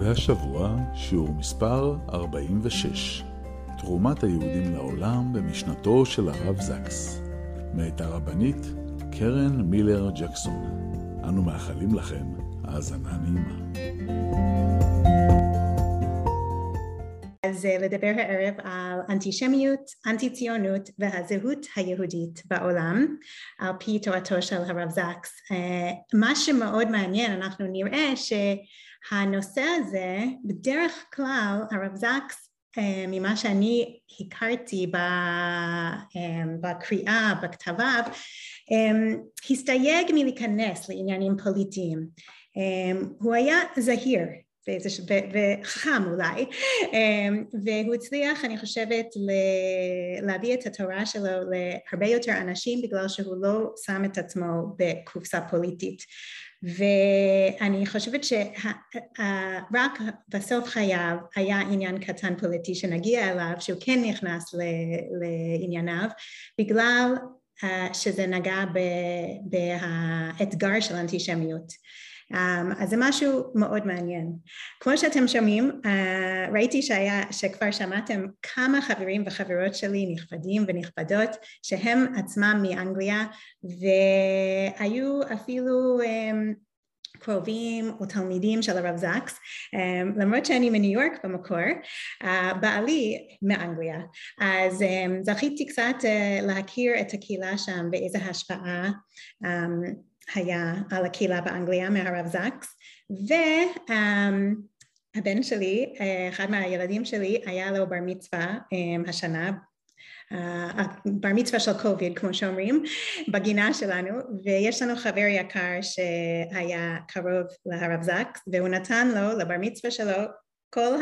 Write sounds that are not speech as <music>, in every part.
והשבוע שיעור מספר 46 תרומת היהודים לעולם במשנתו של הרב זקס מאת הרבנית קרן מילר ג'קסון. אנו מאחלים לכם האזנה נעימה. אז לדבר הערב על אנטישמיות, אנטי ציונות והזהות היהודית בעולם על פי תורתו של הרב זקס. מה שמאוד מעניין אנחנו נראה שהנושא הזה בדרך כלל הרב זקס ממה שאני הכרתי בקריאה בכתביו הסתייג מלהיכנס לעניינים פוליטיים. הוא היה זהיר וחכם אולי והוא הצליח אני חושבת להביא את התורה שלו להרבה יותר אנשים בגלל שהוא לא שם את עצמו בקופסה פוליטית ואני חושבת שרק בסוף חייו היה עניין קטן פוליטי שנגיע אליו שהוא כן נכנס לענייניו בגלל שזה נגע באתגר של אנטישמיות אז זה משהו מאוד מעניין. כמו שאתם שומעים ראיתי שהיה, שכבר שמעתם כמה חברים וחברות שלי נכבדים ונכבדות שהם עצמם מאנגליה והיו אפילו קרובים או תלמידים של הרב זקס למרות שאני מניו יורק במקור בעלי מאנגליה אז זכיתי קצת להכיר את הקהילה שם ואיזה השפעה היה על הקהילה באנגליה מהרב זקס והבן שלי, אחד מהילדים שלי היה לו בר מצווה השנה בר מצווה של קוביד כמו שאומרים בגינה שלנו ויש לנו חבר יקר שהיה קרוב להרב זקס והוא נתן לו לבר מצווה שלו כל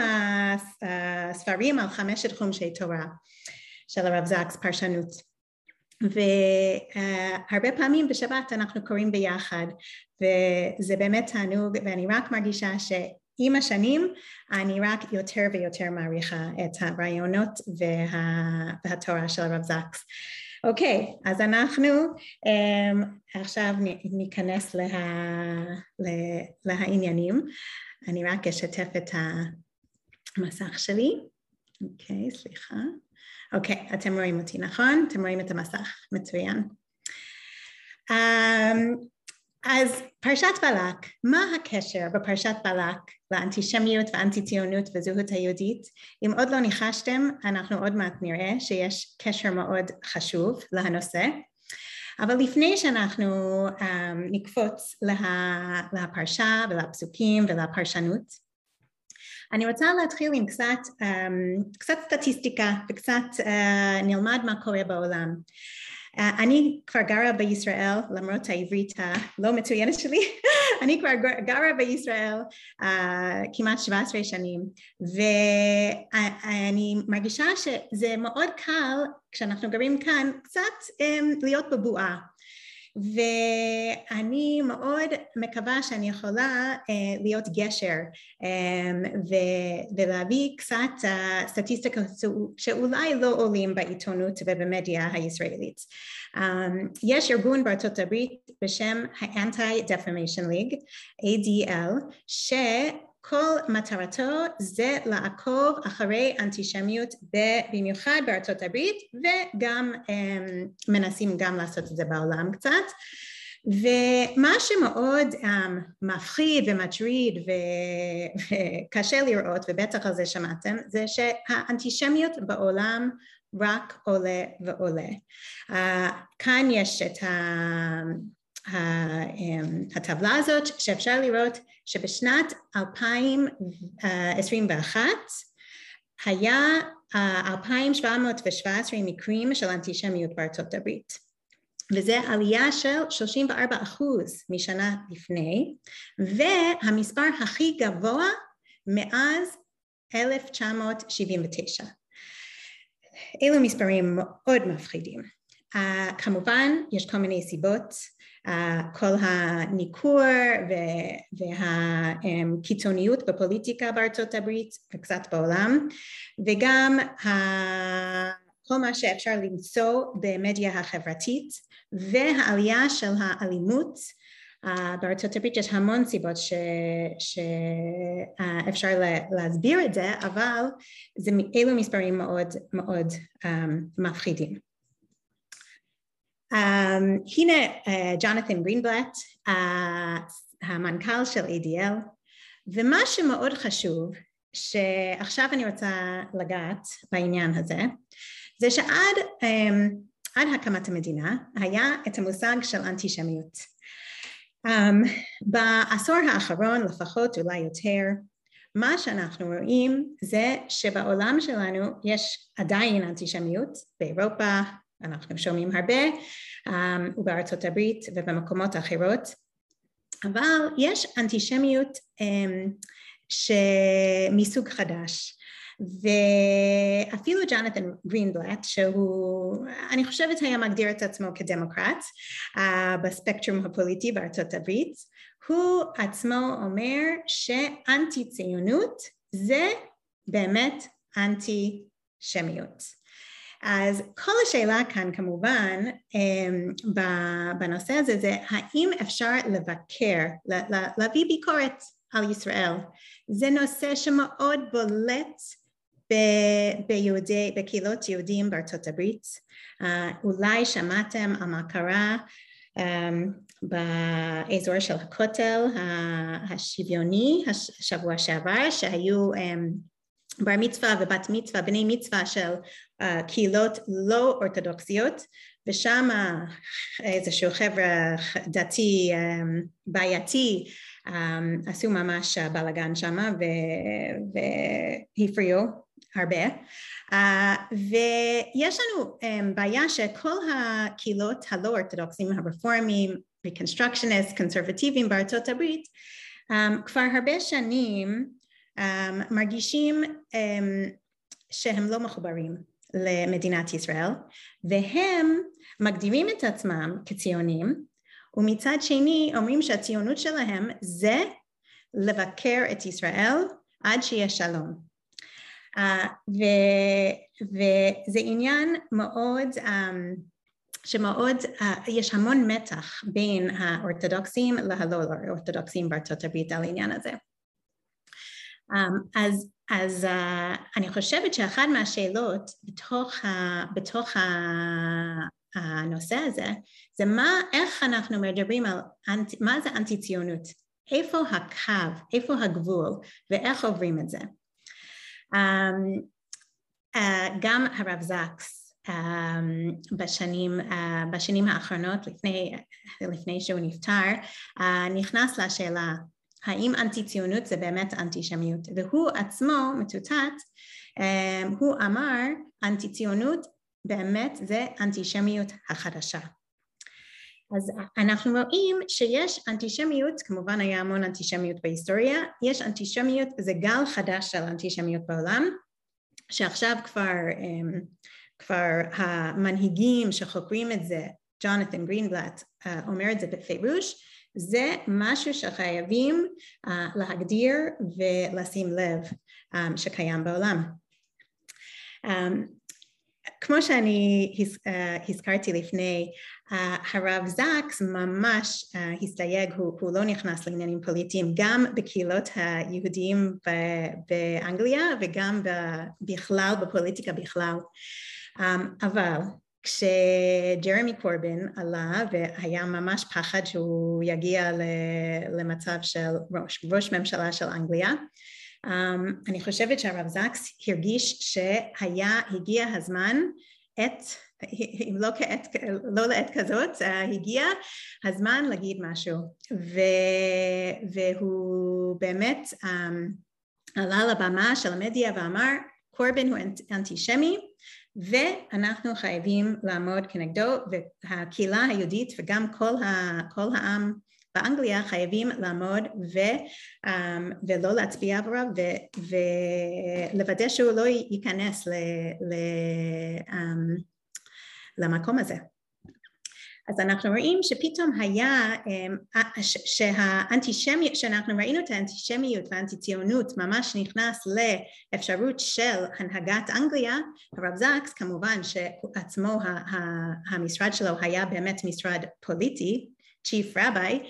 הספרים על חמשת חומשי תורה של הרב זקס פרשנות והרבה פעמים בשבת אנחנו קוראים ביחד וזה באמת תענוג ואני רק מרגישה שעם השנים אני רק יותר ויותר מעריכה את הרעיונות וה... והתורה של הרב זקס. אוקיי, okay, אז אנחנו um, עכשיו ניכנס לה... לה... לעניינים. אני רק אשתף את המסך שלי. אוקיי, okay, סליחה. אוקיי, okay, אתם רואים אותי, נכון? אתם רואים את המסך, מצוין. Um, אז פרשת בלק, מה הקשר בפרשת בלק לאנטישמיות ואנטי ציונות וזהות היהודית? אם עוד לא ניחשתם, אנחנו עוד מעט נראה שיש קשר מאוד חשוב לנושא. אבל לפני שאנחנו um, נקפוץ לה, לפרשה ולפסוקים ולפרשנות, אני רוצה להתחיל עם קצת, um, קצת סטטיסטיקה וקצת uh, נלמד מה קורה בעולם. Uh, אני כבר גרה בישראל למרות העברית הלא מצוינת שלי, <laughs> אני כבר גרה בישראל uh, כמעט 17 שנים. ואני מרגישה שזה מאוד קל כשאנחנו גרים כאן קצת um, להיות בבועה ואני מאוד מקווה שאני יכולה uh, להיות גשר um, ו- ולהביא קצת uh, סטטיסטיקות שאולי לא עולים בעיתונות ובמדיה הישראלית. Um, יש ארגון בארצות הברית בשם ה-Anti-Defamation League, ADL, ש... כל מטרתו זה לעקוב אחרי אנטישמיות במיוחד בארצות הברית וגם מנסים גם לעשות את זה בעולם קצת ומה שמאוד um, מפחיד ומטריד וקשה לראות ובטח על זה שמעתם זה שהאנטישמיות בעולם רק עולה ועולה. Uh, כאן יש את ה... הטבלה הזאת שאפשר לראות שבשנת 2021 היה 2,717 מקרים של אנטישמיות בארצות הברית וזה עלייה של 34 אחוז משנה לפני והמספר הכי גבוה מאז 1979. אלו מספרים מאוד מפחידים. Uh, כמובן יש כל מיני סיבות, uh, כל הניכור והקיצוניות בפוליטיקה בארצות הברית וקצת בעולם וגם ה... כל מה שאפשר למצוא במדיה החברתית והעלייה של האלימות uh, בארצות הברית יש המון סיבות שאפשר uh, להסביר את זה אבל זה, אלו מספרים מאוד מאוד um, מפחידים. Um, הנה ג'ונתן גרינבלט, המנכ"ל של ADL, ומה שמאוד חשוב, שעכשיו אני רוצה לגעת בעניין הזה, זה שעד um, עד הקמת המדינה היה את המושג של אנטישמיות. Um, בעשור האחרון לפחות אולי יותר מה שאנחנו רואים זה שבעולם שלנו יש עדיין אנטישמיות באירופה, אנחנו שומעים הרבה, um, ובארצות הברית ובמקומות אחרות, אבל יש אנטישמיות um, מסוג חדש. ואפילו ג'ונתן גרינבלט שהוא אני חושבת היה מגדיר את עצמו כדמוקרט uh, בספקטרום הפוליטי בארצות הברית הוא עצמו אומר שאנטי ציונות זה באמת אנטי שמיות אז כל השאלה כאן כמובן אמ, בנושא הזה זה האם אפשר לבקר, להביא ביקורת על ישראל. זה נושא שמאוד בולט ביהודי, בקהילות יהודים בארצות הברית. אולי שמעתם על מה קרה um, באזור של הכותל השוויוני השבוע שעבר שהיו um, בר מצווה ובת מצווה, בני מצווה של קהילות לא אורתודוקסיות ושם איזשהו חבר'ה דתי um, בעייתי um, עשו ממש בלאגן שם והפריעו הרבה. uh, ויש לנו um, בעיה שכל הקהילות הלא אורתודוקסיים הרפורמים, ריקונסטרקשניסט, קונסרבטיביים בארצות הברית כבר הרבה שנים מרגישים שהם לא מחוברים למדינת ישראל והם מגדירים את עצמם כציונים ומצד שני אומרים שהציונות שלהם זה לבקר את ישראל עד שיהיה שלום. uh, ו, וזה עניין מאוד um, שמאוד, uh, יש המון מתח בין האורתודוקסים להלא אורתודוקסים בארצות הברית על העניין הזה אז, אז uh, אני חושבת שאחת מהשאלות בתוך, ה, בתוך ה, הנושא הזה זה מה, איך אנחנו מדברים על, מה זה אנטי ציונות, איפה הקו, איפה הגבול ואיך עוברים את זה. Um, uh, גם הרב זקס um, בשנים, uh, בשנים האחרונות לפני, לפני שהוא נפטר נכנס לשאלה האם אנטי ציונות זה באמת אנטישמיות? והוא עצמו מצוטט אמ, הוא אמר אנטי ציונות באמת זה אנטישמיות החדשה. אז אנחנו רואים שיש אנטישמיות, כמובן היה המון אנטישמיות בהיסטוריה, יש אנטישמיות, זה גל חדש של אנטישמיות בעולם, שעכשיו כבר, אמ, כבר המנהיגים שחוקרים את זה, ג'ונתן גרינבלט אה, אומר את זה בפירוש, זה משהו שחייבים uh, להגדיר ולשים לב um, שקיים בעולם. Um, כמו שאני uh, הזכרתי לפני, uh, הרב זקס ממש uh, הסתייג, הוא, הוא לא נכנס לעניינים פוליטיים גם בקהילות היהודיים באנגליה וגם בכלל, בפוליטיקה בכלל. Um, אבל כשג'רמי קורבין עלה והיה ממש פחד שהוא יגיע למצב של ראש, ראש ממשלה של אנגליה um, אני חושבת שהרב זקס הרגיש שהיה, הגיע הזמן עת, אם לא, כעת, לא לעת כזאת, uh, הגיע הזמן להגיד משהו. ו, והוא באמת um, עלה לבמה של המדיה ואמר קורבין הוא אנטישמי ואנחנו חייבים לעמוד כנגדו והקהילה היהודית וגם כל, ה, כל העם באנגליה חייבים לעמוד ו, um, ולא להצביע עבורו ולוודא שהוא לא ייכנס ל, ל, um, למקום הזה. אז אנחנו רואים שפתאום היה שהאנטישמיות, שאנחנו ראינו את האנטישמיות והאנטי ציונות ממש נכנס לאפשרות של הנהגת אנגליה, הרב זקס כמובן שעצמו המשרד שלו היה באמת משרד פוליטי, chief rabbi,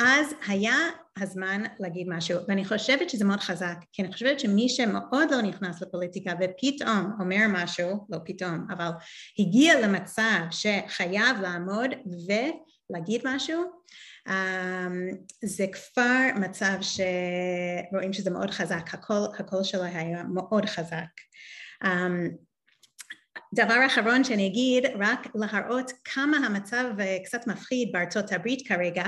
אז היה הזמן להגיד משהו, ואני חושבת שזה מאוד חזק, כי אני חושבת שמי שמאוד לא נכנס לפוליטיקה ופתאום אומר משהו, לא פתאום, אבל הגיע למצב שחייב לעמוד ולהגיד משהו, um, זה כבר מצב שרואים שזה מאוד חזק, הקול, הקול שלו היה מאוד חזק. Um, דבר אחרון שאני אגיד, רק להראות כמה המצב קצת מפחיד בארצות הברית כרגע,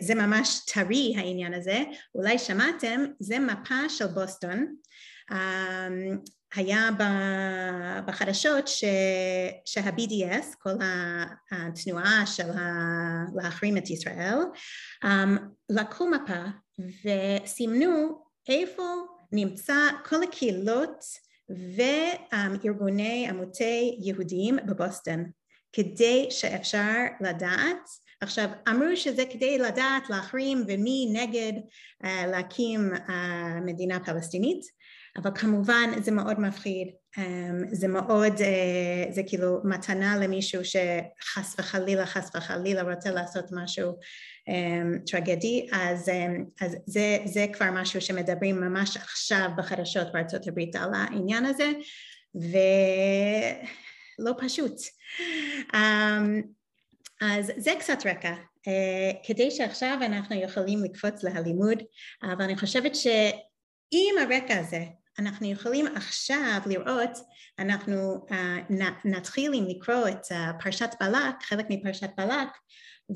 זה ממש טרי העניין הזה, אולי שמעתם, זה מפה של בוסטון, היה בחדשות שה-BDS, כל התנועה של להחרים את ישראל, לקחו מפה וסימנו איפה נמצא כל הקהילות וארגוני עמותי יהודיים בבוסטון כדי שאפשר לדעת עכשיו אמרו שזה כדי לדעת להחרים ומי נגד uh, להקים uh, מדינה פלסטינית אבל כמובן זה מאוד מפחיד. um, זה מאוד uh, זה כאילו מתנה למישהו שחס וחלילה חס וחלילה רוצה לעשות משהו um, טרגדי. אז, um, אז זה, זה כבר משהו שמדברים ממש עכשיו בחדשות בארצות הברית על העניין הזה ולא פשוט. אז זה קצת רקע, uh, כדי שעכשיו אנחנו יכולים לקפוץ להלימוד, אבל אני חושבת שעם הרקע הזה אנחנו יכולים עכשיו לראות, אנחנו uh, נתחיל לקרוא את uh, פרשת בלק, חלק מפרשת בלק,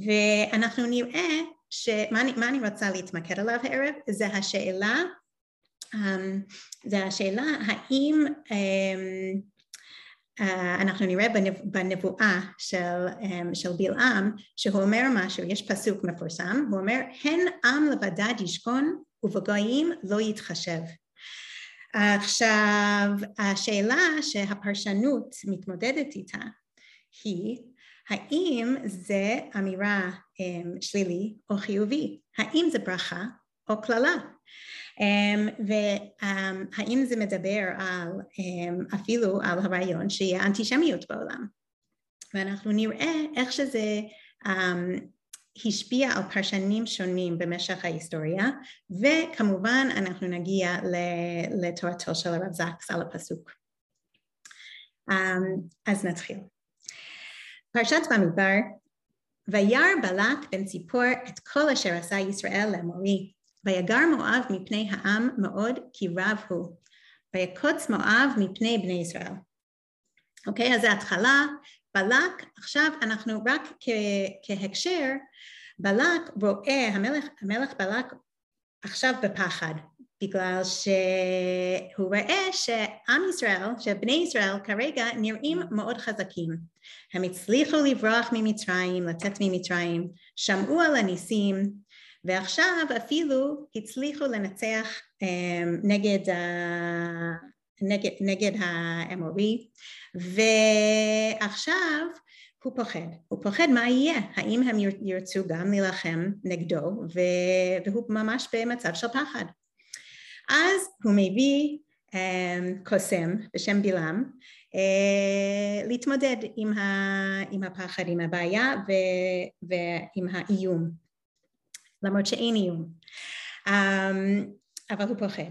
ואנחנו נראה שמה אני, אני רוצה להתמקד עליו הערב זה השאלה, um, זה השאלה האם um, uh, אנחנו נראה בנבואה של, um, של בלעם שהוא אומר משהו, יש פסוק מפורסם, הוא אומר הן עם לבדד ישכון ובגויים לא יתחשב. עכשיו השאלה שהפרשנות מתמודדת איתה היא האם זה אמירה um, שלילי או חיובי, האם זה ברכה או קללה? Um, והאם זה מדבר על um, אפילו על הרעיון שיהיה אנטישמיות בעולם? ואנחנו נראה איך שזה um, השפיע על פרשנים שונים במשך ההיסטוריה וכמובן אנחנו נגיע לתורתו של הרב זקס על הפסוק. um, אז נתחיל. פרשת במדבר וירא בלק בן ציפור את כל אשר עשה ישראל לאמורי ויגר מואב מפני העם מאוד כי רב הוא, ויקוץ מואב מפני בני ישראל. אוקיי, אז זה התחלה, בלק, עכשיו אנחנו רק כהקשר, בלק רואה, המלך, המלך בלק עכשיו בפחד, בגלל שהוא רואה שעם ישראל, שבני ישראל כרגע נראים מאוד חזקים. הם הצליחו לברוח ממצרים, לצאת ממצרים, שמעו על הניסים, ועכשיו אפילו הצליחו לנצח um, נגד, נגד, נגד האמורי ועכשיו הוא פוחד, הוא פוחד מה יהיה, האם הם ירצו גם להילחם נגדו? והוא ממש במצב של פחד. אז הוא מביא um, קוסם בשם בלעם uh, להתמודד עם, ה, עם הפחד, עם הבעיה ו, ועם האיום. למרות שאין איום, um, אבל הוא פוחד.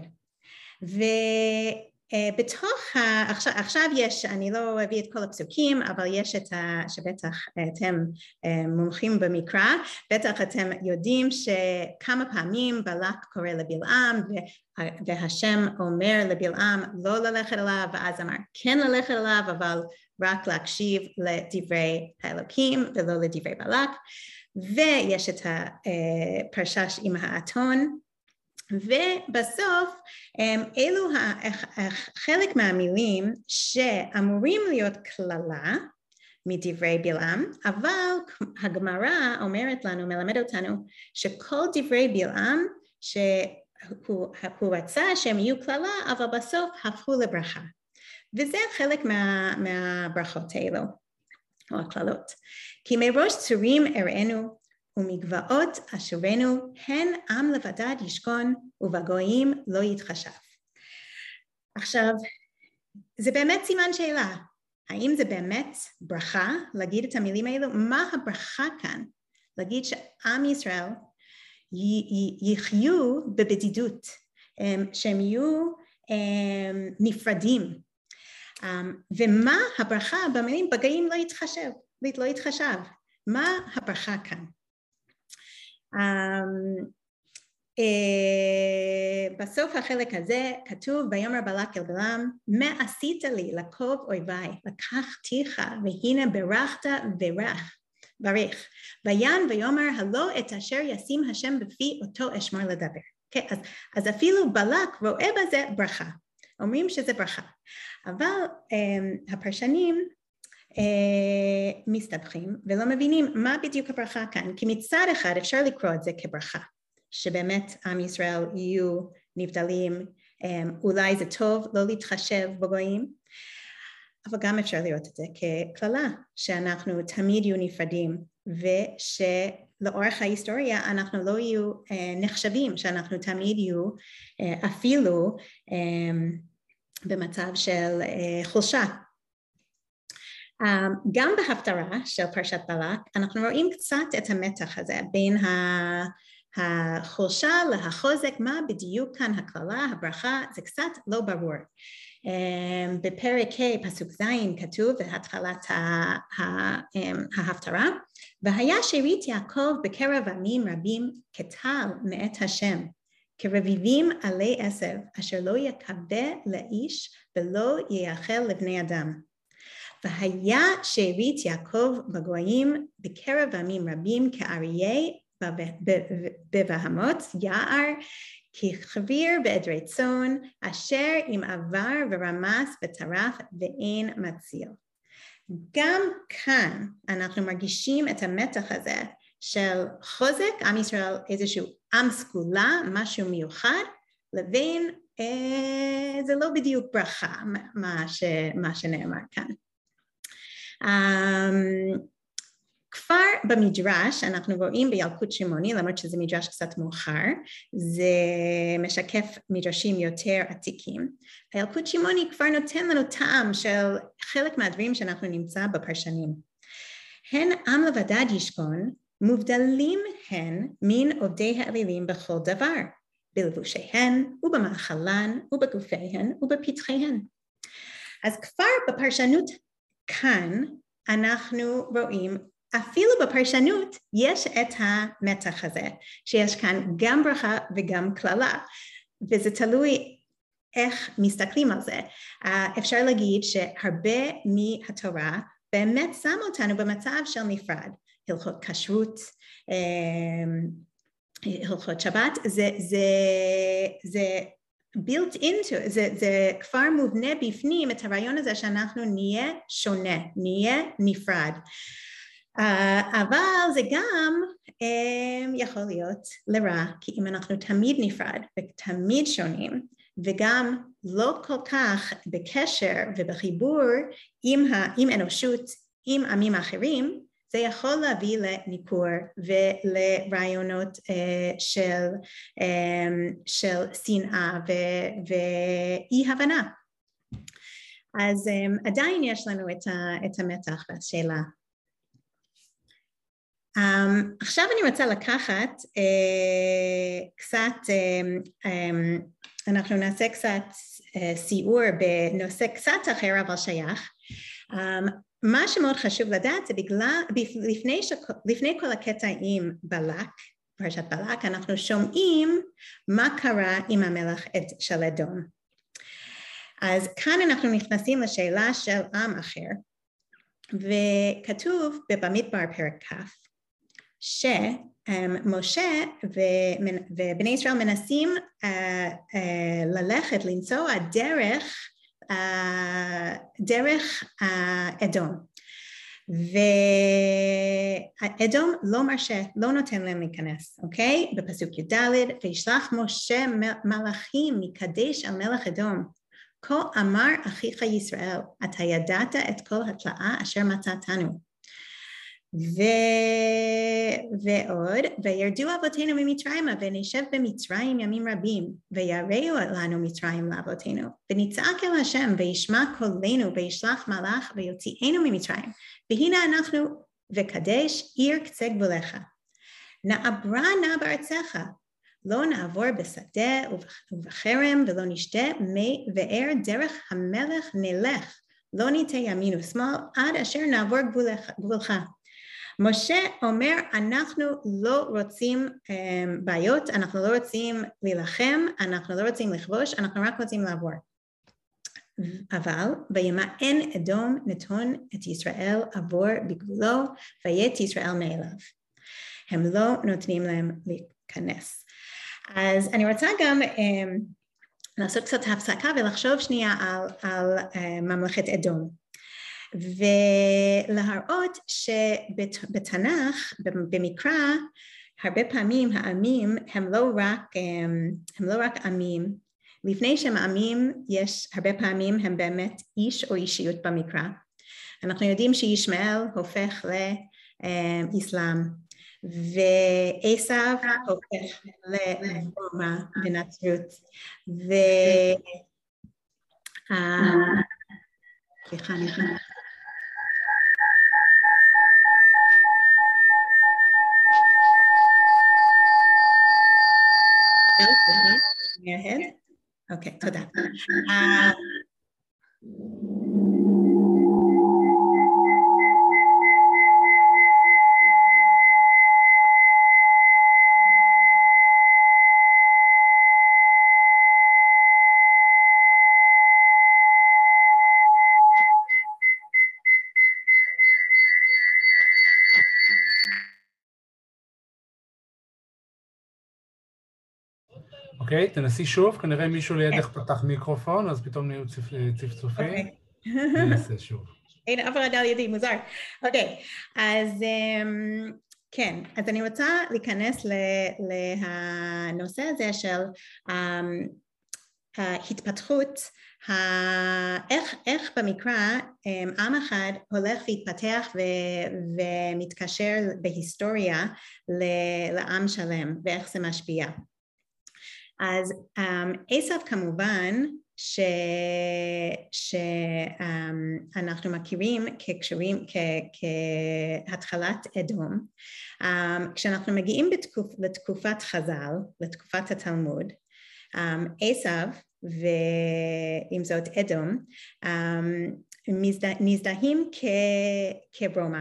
ובתוך, ה... עכשיו, עכשיו יש, אני לא אביא את כל הפסוקים, אבל יש את ה... שבטח אתם אה, מומחים במקרא, בטח אתם יודעים שכמה פעמים בלק קורא לבלעם והשם אומר לבלעם לא ללכת אליו ואז אמר כן ללכת אליו אבל רק להקשיב לדברי האלוקים ולא לדברי בלק. ויש את הפרשש עם האתון ובסוף אלו חלק מהמילים שאמורים להיות קללה מדברי בלעם, אבל הגמרא אומרת לנו, מלמד אותנו, שכל דברי בלעם שהוא רצה שהם יהיו קללה, אבל בסוף הפכו לברכה. וזה חלק מה, מהברכות האלו, או הקללות. כי מראש צורים אראנו ומגבעות אשורנו, הן עם לבדד ישכון ובגויים לא יתחשב. עכשיו, זה באמת סימן שאלה, האם זה באמת ברכה להגיד את המילים האלו? מה הברכה כאן? להגיד שעם ישראל יחיו בבדידות, אמ, שהם יהיו אמ, נפרדים. אמ, ומה הברכה במילים בגאים לא יתחשב, לא יתחשב, מה הברכה כאן? Uh, בסוף החלק הזה כתוב ויאמר בלק אל בלעם מה עשית לי? לקוב אויביי לקחתיך והנה ברכת ברך ברך. ויען ויאמר הלא את אשר ישים השם בפי אותו אשמור לדבר. okay, אז, אז אפילו בלק רואה בזה ברכה. אומרים שזה ברכה. אבל um, הפרשנים uh, מסתבכים ולא מבינים מה בדיוק הברכה כאן כי מצד אחד אפשר לקרוא את זה כברכה שבאמת עם ישראל יהיו נבדלים, אמ, אולי זה טוב לא להתחשב בגויים, אבל גם אפשר לראות את זה כקללה, שאנחנו תמיד יהיו נפרדים ושלאורך ההיסטוריה אנחנו לא יהיו אה, נחשבים, שאנחנו תמיד יהיו אה, אפילו אמ, במצב של אה, חולשה. אמ, גם בהפטרה של פרשת בלק אנחנו רואים קצת את המתח הזה בין. החולשה להחוזק, מה בדיוק כאן הקללה, הברכה, זה קצת לא ברור. אמ, בפרק ה' פסוק ז' כתוב בהתחלת אמ, ההפטרה והיה שארית יעקב בקרב עמים רבים כטל מאת השם כרביבים עלי עשב אשר לא יקווה לאיש ולא ייחל לבני אדם והיה שארית יעקב בגויים בקרב עמים רבים כאריה בבהמות יער כחביר בעדרי צאן אשר אם עבר ורמס וטרף ואין מציל. גם כאן אנחנו מרגישים את המתח הזה של חוזק, עם ישראל איזשהו עם סגולה, משהו מיוחד, לבין אה, זה לא בדיוק ברכה מה, ש, מה שנאמר כאן. Um, כבר במדרש אנחנו רואים בילקוט שמעוני למרות שזה מדרש קצת מאוחר זה משקף מדרשים יותר עתיקים. הילקוט שמעוני כבר נותן לנו טעם של חלק מהדברים שאנחנו נמצא בפרשנים. הן עם לבדד ישכון מובדלים הן מן עובדי האלילים בכל דבר בלבושיהן ובמאכלן ובגופיהן ובפתחיהן. אז כבר בפרשנות כאן אנחנו רואים אפילו בפרשנות יש את המתח הזה, שיש כאן גם ברכה וגם קללה, וזה תלוי איך מסתכלים על זה. אפשר להגיד שהרבה מהתורה באמת שם אותנו במצב של נפרד, הלכות כשרות, אמ, הלכות שבת, זה, זה, זה built into, זה, זה כבר מובנה בפנים את הרעיון הזה שאנחנו נהיה שונה, נהיה נפרד. אה, אבל זה גם אה, יכול להיות לרע, כי אם אנחנו תמיד נפרד ותמיד שונים וגם לא כל כך בקשר ובחיבור עם, ה, עם אנושות, עם עמים אחרים, זה יכול להביא לניכור ולרעיונות uh, של, um, של שנאה ואי הבנה. אז um, עדיין יש לנו את, ה, את המתח והשאלה Um, עכשיו אני רוצה לקחת uh, קצת, um, um, אנחנו נעשה קצת uh, סיור בנושא קצת אחר אבל שייך. Um, מה שמאוד חשוב לדעת זה בגלל, לפני, שק, לפני כל הקטע עם בלק, פרשת בלק, אנחנו שומעים מה קרה עם המלך של אדום. אז כאן אנחנו נכנסים לשאלה של עם אחר, וכתוב בבמדבר פרק כ' שמשה ובני ישראל מנסים אה, אה, ללכת, לנסוע דרך, דרך אדום. ואדום לא מרשה, לא נותן להם להיכנס, אוקיי? בפסוק י"ד, וישלח משה מלאכים מקדש על מלך אדום. כה אמר אחיך ישראל, אתה ידעת את כל התלאה אשר מצאתנו. ו... ועוד, וירדו אבותינו ממצרימה ונשב במצרים ימים רבים, ויראו לנו מצרים לאבותינו, ונצעק אל השם וישמע קולנו וישלח מלאך ויוציאנו ממצרים, והנה אנחנו וקדש עיר קצה גבוליך. נעברה נא בארצך, לא נעבור בשדה ובחרם ולא נשתה מי ואר דרך המלך נלך, לא ניטה ימין ושמאל עד אשר נעבור גבולך, גבולך. משה אומר אנחנו לא רוצים um, בעיות, אנחנו לא רוצים להילחם, אנחנו לא רוצים לכבוש, אנחנו רק רוצים לעבור. אבל וימאן אדום נתון את ישראל עבור בגבולו ויית ישראל מאליו. הם לא נותנים להם להיכנס. אז אני רוצה גם um, לעשות קצת הפסקה ולחשוב שנייה על, על uh, ממלכת אדום. ולהראות שבתנ"ך, במקרא, הרבה פעמים העמים הם לא רק, הם לא רק עמים, לפני שהם עמים יש הרבה פעמים הם באמת איש או אישיות במקרא. אנחנו יודעים שישמעאל הופך לאסלאם ועשו הופך לרומא בנצרות ו... סליחה, אני מההד? אוקיי, תודה. אוקיי, תנסי שוב, כנראה מישהו לידך כן. פתח מיקרופון, אז פתאום נהיו צפצופים. אוקיי. ננסה שוב. אין אף אחד על ידי, מוזר. אוקיי, אז אמ, כן, אז אני רוצה להיכנס לנושא הזה של אמ, ההתפתחות, איך, איך במקרא אמ, עם אחד הולך להתפתח ו, ומתקשר בהיסטוריה לעם שלם ואיך זה משפיע. אז עשו um, כמובן ש... שאנחנו um, מכירים כקשרים, כ... כהתחלת אדום. Um, כשאנחנו מגיעים בתקופ... לתקופת חז"ל, לתקופת התלמוד, עשו um, ועם זאת אדום מזדה... מזדהים כ... כברומא.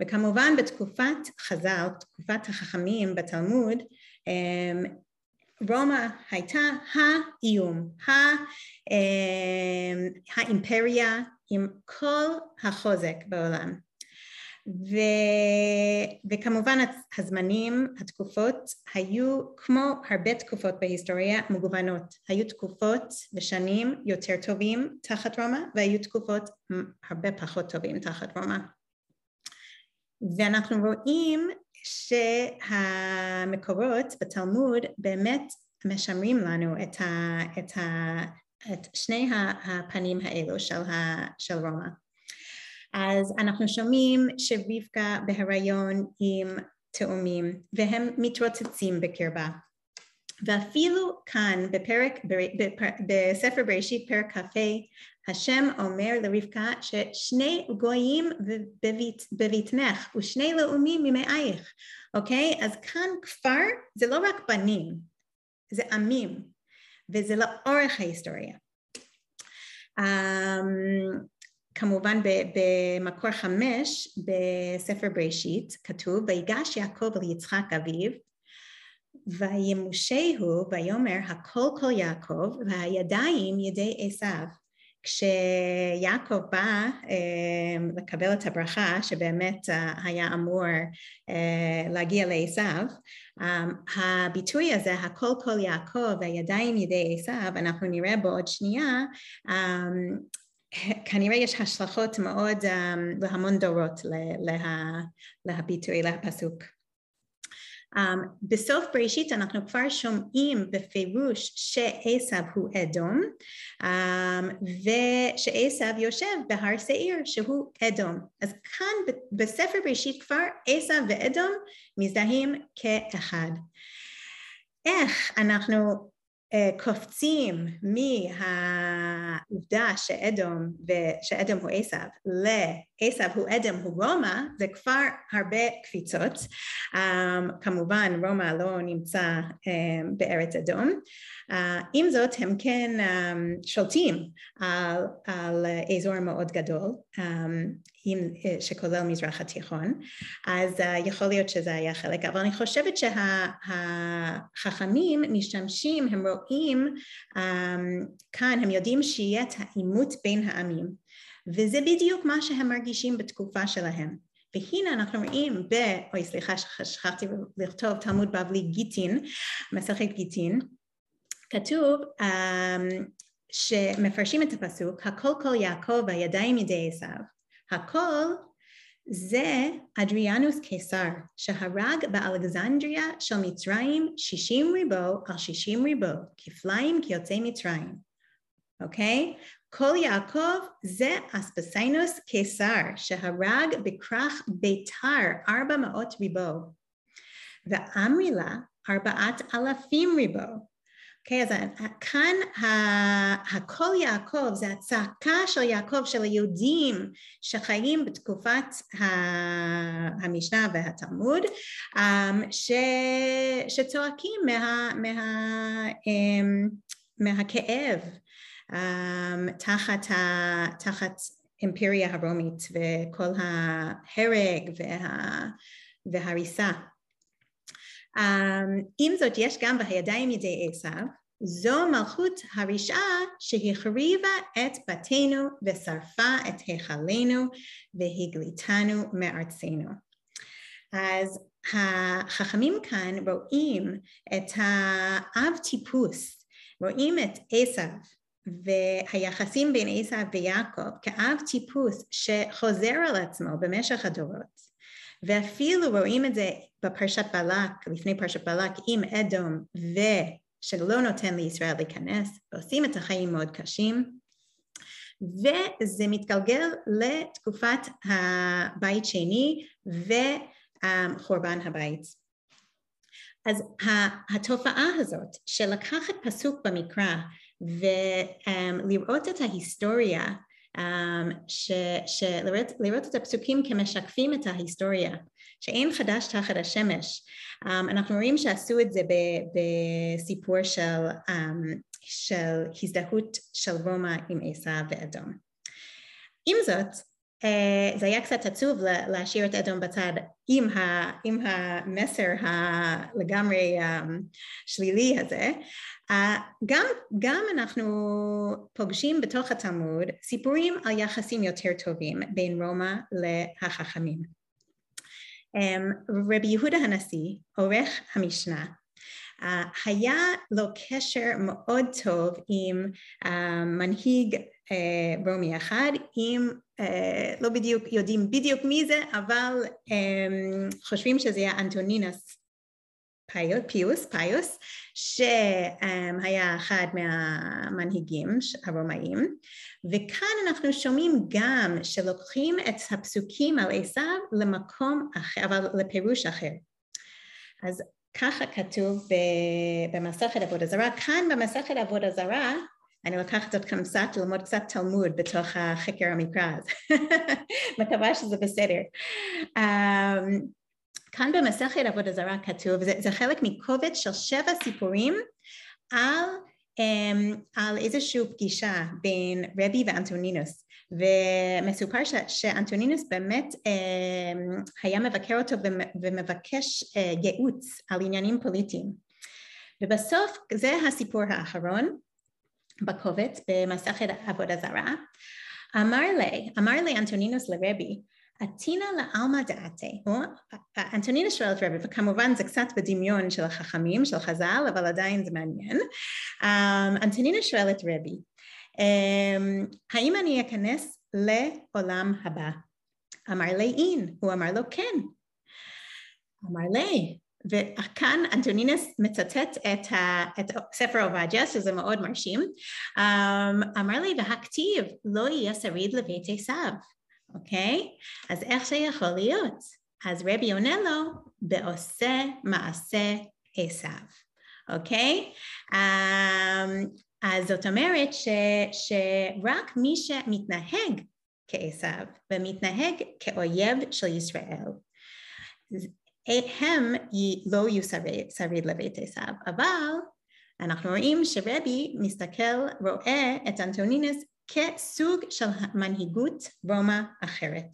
וכמובן בתקופת חז"ל, תקופת החכמים בתלמוד, רומא הייתה האיום, אמ, האימפריה עם כל החוזק בעולם. ו, וכמובן הזמנים, התקופות היו כמו הרבה תקופות בהיסטוריה מגוונות. היו תקופות ושנים יותר טובים תחת רומא והיו תקופות הרבה פחות טובים תחת רומא. ואנחנו רואים שהמקורות בתלמוד באמת משמרים לנו את, ה, את, ה, את שני הפנים האלו של, ה, של רומא. אז אנחנו שומעים שרבקה בהיריון עם תאומים והם מתרוצצים בקרבה ואפילו כאן בפרק, בספר בראשית פרק כ"ה השם אומר לרבקה ששני גויים בבטנך ושני לאומים ממאייך, אוקיי? אז כאן כפר זה לא רק בנים, זה עמים, וזה לאורך ההיסטוריה. Um, כמובן במקור חמש בספר בראשית כתוב ויגש יעקב אל יצחק אביו וימושהו ויאמר הכל כל יעקב והידיים ידי עשיו כשיעקב בא uh, לקבל את הברכה שבאמת uh, היה אמור uh, להגיע לעשו, הביטוי הזה הכל כל יעקב והידיים ידי עשו אנחנו נראה בעוד שנייה um, כנראה יש השלכות מאוד להמון דורות לה, להביטוי, להפסוק. Um, בסוף בראשית אנחנו כבר שומעים בפירוש שעשב הוא אדום um, ושעשב יושב בהר שעיר שהוא אדום. אז כאן בספר בראשית כבר עשב ואדום מזדהים כאחד. איך אנחנו קופצים מהעובדה שאדום, שאדום הוא עשב לעשב הוא אדם הוא רומא זה כבר הרבה קפיצות. um, כמובן רומא לא נמצא um, בארץ אדום. uh, עם זאת הם כן um, שולטים על, על אזור מאוד גדול עם, שכולל מזרח התיכון אז uh, יכול להיות שזה היה חלק אבל אני חושבת שהחכמים שה, משתמשים הם רואים um, כאן הם יודעים שיהיה את העימות בין העמים וזה בדיוק מה שהם מרגישים בתקופה שלהם. והנה אנחנו רואים ב... אוי סליחה שכחתי לכתוב תלמוד בבלי גיטין, מסכת גיטין, כתוב um, שמפרשים את הפסוק הכל כל יעקב והידיים ידי עשיו הכל זה אדריאנוס קיסר שהרג באלכזנדריה של מצרים שישים ריבו על שישים ריבו כפליים כיוצאי מצרים. אוקיי? כל יעקב זה אספסיינוס קיסר שהרג בכרך ביתר ארבע מאות ריבו. ואמרילה ארבעת אלפים ריבו אוקיי, אז כאן הכל יעקב זה הצעקה של יעקב של היהודים שחיים בתקופת המשנה והתלמוד um, ש, שצועקים מה, מה, um, מהכאב um, תחת, תחת אימפריה הרומית וכל ההרג וה, וההריסה. Um, עם זאת יש גם בידיים ידי עשיו זו מלכות הרשעה שהחריבה את בתינו ושרפה את היכלנו והגליתנו מארצנו. אז החכמים כאן רואים את האב טיפוס, רואים את עשיו והיחסים בין עשיו ויעקב כאב טיפוס שחוזר על עצמו במשך הדורות ואפילו רואים את זה בפרשת בלק, לפני פרשת בלק עם אדום ושלא נותן לישראל להיכנס ועושים את החיים מאוד קשים וזה מתגלגל לתקופת הבית שני וחורבן הבית. אז התופעה הזאת של לקחת פסוק במקרא ולראות את ההיסטוריה, לראות את הפסוקים כמשקפים את ההיסטוריה, שאין חדש תחת השמש. אנחנו רואים שעשו את זה בסיפור של, של הזדהות של רומא עם עשיו ואדום. עם זאת, זה היה קצת עצוב להשאיר את אדום בצד עם, ה, עם המסר הלגמרי שלילי הזה, גם, גם אנחנו פוגשים בתוך התלמוד סיפורים על יחסים יותר טובים בין רומא לחכמים. רבי יהודה הנשיא, עורך המשנה, היה לו קשר מאוד טוב עם מנהיג רומי אחד, עם, לא בדיוק יודעים בדיוק מי זה, אבל חושבים שזה היה אנטונינוס פיוס, פיוס, שהיה אחד מהמנהיגים הרומאים, וכאן אנחנו שומעים גם שלוקחים את הפסוקים על עשיו למקום אחר, אבל לפירוש אחר. אז ככה כתוב במסכת עבודה זרה, כאן במסכת עבודה זרה אני לוקחת אתכם קצת ללמוד קצת תלמוד בתוך החקר המקרא, אז <laughs> מקווה שזה בסדר. Um, כאן במסכת עבודה זרה כתוב, זה, זה חלק מקובץ של שבע סיפורים על, um, על איזושהי פגישה בין רבי ואנטונינוס ומסופר ש, שאנטונינוס באמת um, היה מבקר אותו ומבקש uh, ייעוץ על עניינים פוליטיים. ובסוף זה הסיפור האחרון בקובץ במסכת עבודה זרה. אמר לי, אמר לי אנטונינוס לרבי עתינא לעלמא דעתי, אנטונינה שואלת רבי, וכמובן זה קצת בדמיון של החכמים, של חז"ל, אבל עדיין זה מעניין. אנטונינה שואלת רבי, האם אני אכנס לעולם הבא? אמר לי אין, הוא אמר לו כן. אמר לי, וכאן אנטונינס מצטט את, ה, את ספר עובדיה, שזה מאוד מרשים, אמר לי והכתיב לא יהיה שריד לבית עשיו, אוקיי? אז איך זה יכול להיות? אז רבי עונה לו, בעושה מעשה עשיו, אוקיי? אז זאת אומרת ש, שרק מי שמתנהג כעשיו ומתנהג כאויב של ישראל הם לא יהיו שריד לבית עשיו, אבל אנחנו רואים שרבי מסתכל, רואה את אנטונינס כסוג של מנהיגות רומא אחרת,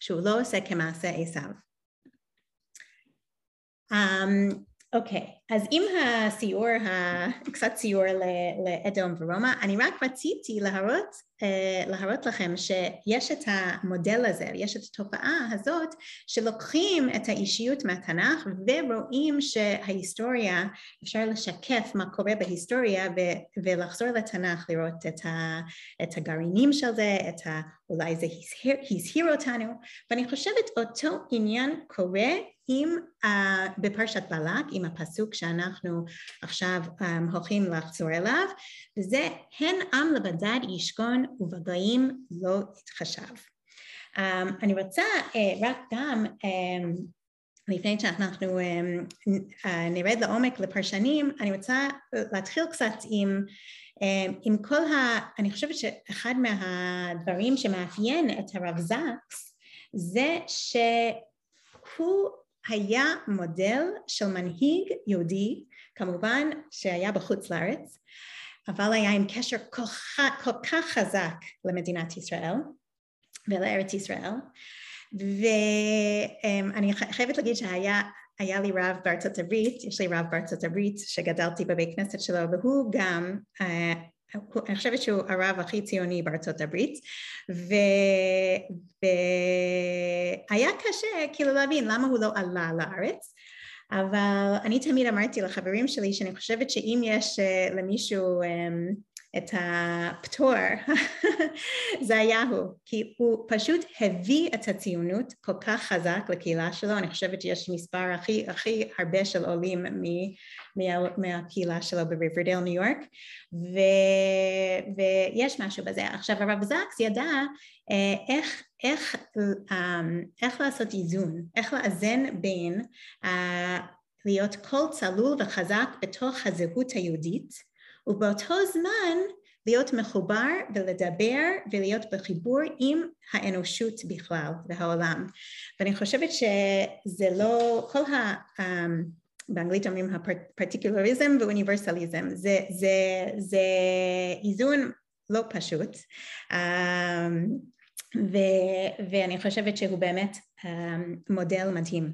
שהוא לא עושה כמעשה עשיו. Um, אוקיי, okay, אז עם הסיור, קצת סיור לאדום ורומא, אני רק רציתי להראות, uh, להראות לכם שיש את המודל הזה, יש את התופעה הזאת שלוקחים את האישיות מהתנ"ך ורואים שההיסטוריה, אפשר לשקף מה קורה בהיסטוריה ו- ולחזור לתנ"ך לראות את, ה- את הגרעינים של זה, את ה- אולי זה הזהיר אותנו, ואני חושבת אותו עניין קורה עם, uh, בפרשת בלק, עם הפסוק שאנחנו עכשיו um, הולכים לחזור אליו, וזה הן עם לבדד ישכון ובגויים לא יתחשב. Um, אני רוצה uh, רק גם um, לפני שאנחנו um, uh, נרד לעומק לפרשנים, אני רוצה להתחיל קצת עם, um, עם כל ה... אני חושבת שאחד מהדברים שמאפיין את הרב זקס זה שהוא היה מודל של מנהיג יהודי, כמובן שהיה בחוץ לארץ, אבל היה עם קשר כל, כל כך חזק למדינת ישראל ולארץ ישראל, ואני חייבת להגיד שהיה היה לי רב בארצות הברית, יש לי רב בארצות הברית שגדלתי בבית כנסת שלו והוא גם אה, אני חושבת שהוא הרב הכי ציוני בארצות הברית והיה קשה כאילו להבין למה הוא לא עלה לארץ אבל אני תמיד אמרתי לחברים שלי שאני חושבת שאם יש אה, למישהו אמ, את הפטור, <laughs> זה היה הוא, כי הוא פשוט הביא את הציונות כל כך חזק לקהילה שלו, אני חושבת שיש מספר הכי, הכי הרבה של עולים מ, מה, מהקהילה שלו בריברדל ניו יורק, ו, ויש משהו בזה. עכשיו הרב זקס ידע אה, איך, איך, אמ, איך לעשות איזון, איך לאזן בין uh, להיות קול צלול וחזק בתוך הזהות היהודית ובאותו זמן להיות מחובר ולדבר ולהיות בחיבור עם האנושות בכלל והעולם. ואני חושבת שזה לא, כל ה... Um, באנגלית אומרים הפרטיקולריזם ואוניברסליזם, זה, זה, זה איזון לא פשוט um, ו, ואני חושבת שהוא באמת um, מודל מדהים.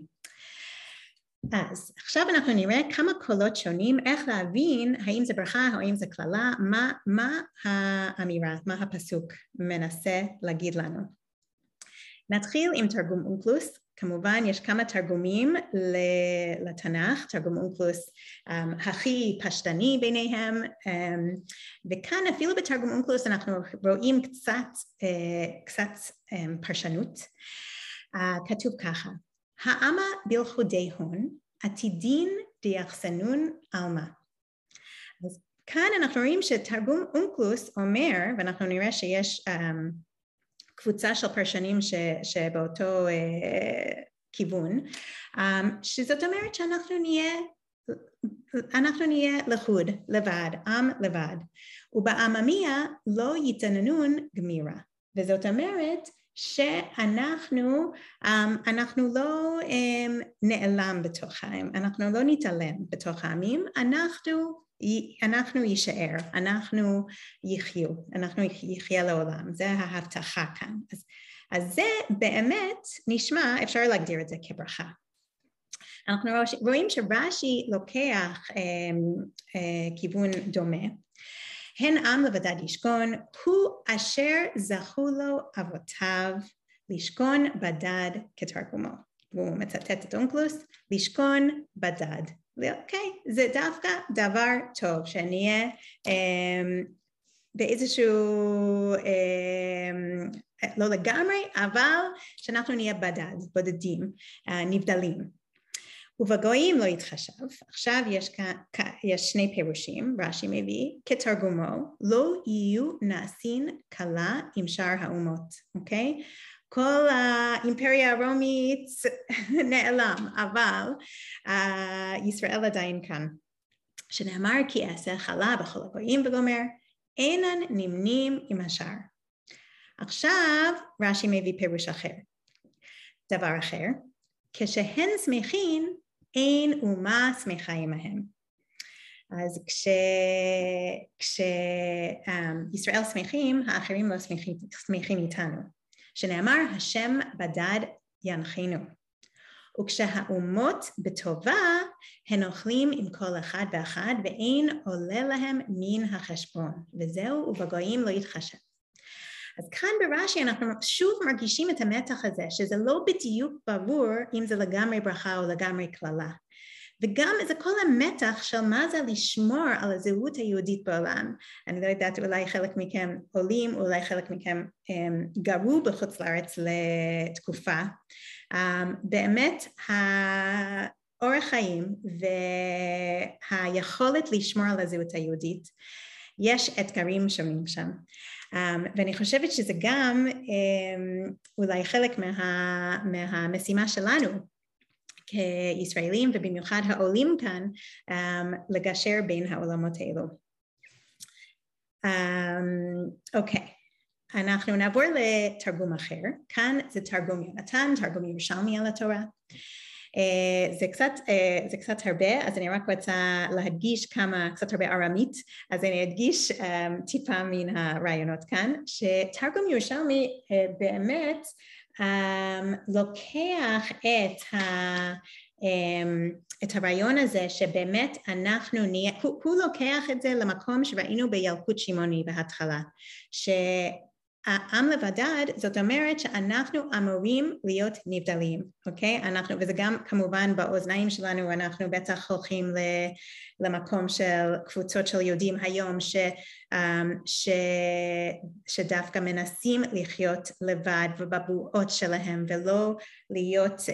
אז עכשיו אנחנו נראה כמה קולות שונים, איך להבין האם זה ברכה או האם זה קללה, מה, מה האמירה, מה הפסוק מנסה להגיד לנו. נתחיל עם תרגום אונקלוס, כמובן יש כמה תרגומים לתנ"ך, תרגום אונקלוס um, הכי פשטני ביניהם, um, וכאן אפילו בתרגום אונקלוס אנחנו רואים קצת, uh, קצת um, פרשנות. Uh, כתוב ככה העמה בלכודי הון, עתידין דיחסנון עלמא. אז כאן אנחנו רואים שתרגום אונקלוס אומר, ואנחנו נראה שיש um, קבוצה של פרשנים ש, שבאותו uh, כיוון, um, שזאת אומרת שאנחנו נהיה אנחנו נהיה לחוד, לבד, עם לבד, ובעממיה לא יתעננון גמירה, וזאת אומרת שאנחנו um, אנחנו לא um, נעלם בתוך העם, אנחנו לא נתעלם בתוך העמים, אנחנו, אנחנו יישאר, אנחנו יחיו, אנחנו יחיה לעולם, זה ההבטחה כאן. אז, אז זה באמת נשמע, אפשר להגדיר את זה כברכה. אנחנו רואים שרש"י לוקח um, uh, כיוון דומה הן עם לבדד ישכון, הוא אשר זכו לו אבותיו לשכון בדד כתרגומו. והוא מצטט את אונקלוס, לשכון בדד. ואוקיי, זה דווקא דבר טוב, שנהיה, אמ, באיזשהו, לא לגמרי, אבל שאנחנו נהיה בדד, בודדים, נבדלים. ובגויים לא יתחשב. עכשיו יש, יש שני פירושים, רש"י מביא, כתרגומו, לא יהיו נעשין כלה עם שאר האומות, אוקיי? כל האימפריה הרומית <laughs> נעלם, אבל uh, ישראל עדיין כאן. שנאמר כי אעשה חלה בכל הגויים וגומר, אינן נמנים עם השאר. עכשיו רש"י מביא פירוש אחר. דבר אחר, כשהן שמחין אין אומה שמחה עמהם. אז כשישראל כש, um, שמחים, האחרים לא שמחים, שמחים איתנו. שנאמר, השם בדד ינחנו. וכשהאומות בטובה, הן אוכלים עם כל אחד ואחד, ואין עולה להם מן החשבון. וזהו, ובגויים לא יתחשב. אז כאן ברש"י אנחנו שוב מרגישים את המתח הזה, שזה לא בדיוק ברור אם זה לגמרי ברכה או לגמרי קללה. וגם זה כל המתח של מה זה לשמור על הזהות היהודית בעולם. אני לא יודעת, אולי חלק מכם עולים, אולי חלק מכם um, גרו בחוץ לארץ לתקופה. Um, באמת, האורח חיים והיכולת לשמור על הזהות היהודית, יש אתגרים שונים שם. Um, ואני חושבת שזה גם um, אולי חלק מה, מהמשימה שלנו כישראלים ובמיוחד העולים כאן um, לגשר בין העולמות האלו. אוקיי, um, okay. אנחנו נעבור לתרגום אחר, כאן זה תרגום יונתן, תרגום ירושלמי על התורה. Uh, זה קצת, uh, זה קצת הרבה, אז אני רק רוצה להדגיש כמה, קצת הרבה ארמית, אז אני אדגיש um, טיפה מן הרעיונות כאן, שתרגום ירושלמי באמת לוקח את, ה, um, את הרעיון הזה שבאמת אנחנו נהיה, הוא, הוא לוקח את זה למקום שראינו בילקוט שמעוני בהתחלה, ש... העם לבדד זאת אומרת שאנחנו אמורים להיות נבדלים, אוקיי? אנחנו, וזה גם כמובן באוזניים שלנו אנחנו בטח הולכים למקום של קבוצות של יהודים היום ש, אמ, ש, שדווקא מנסים לחיות לבד ובבועות שלהם ולא להיות um,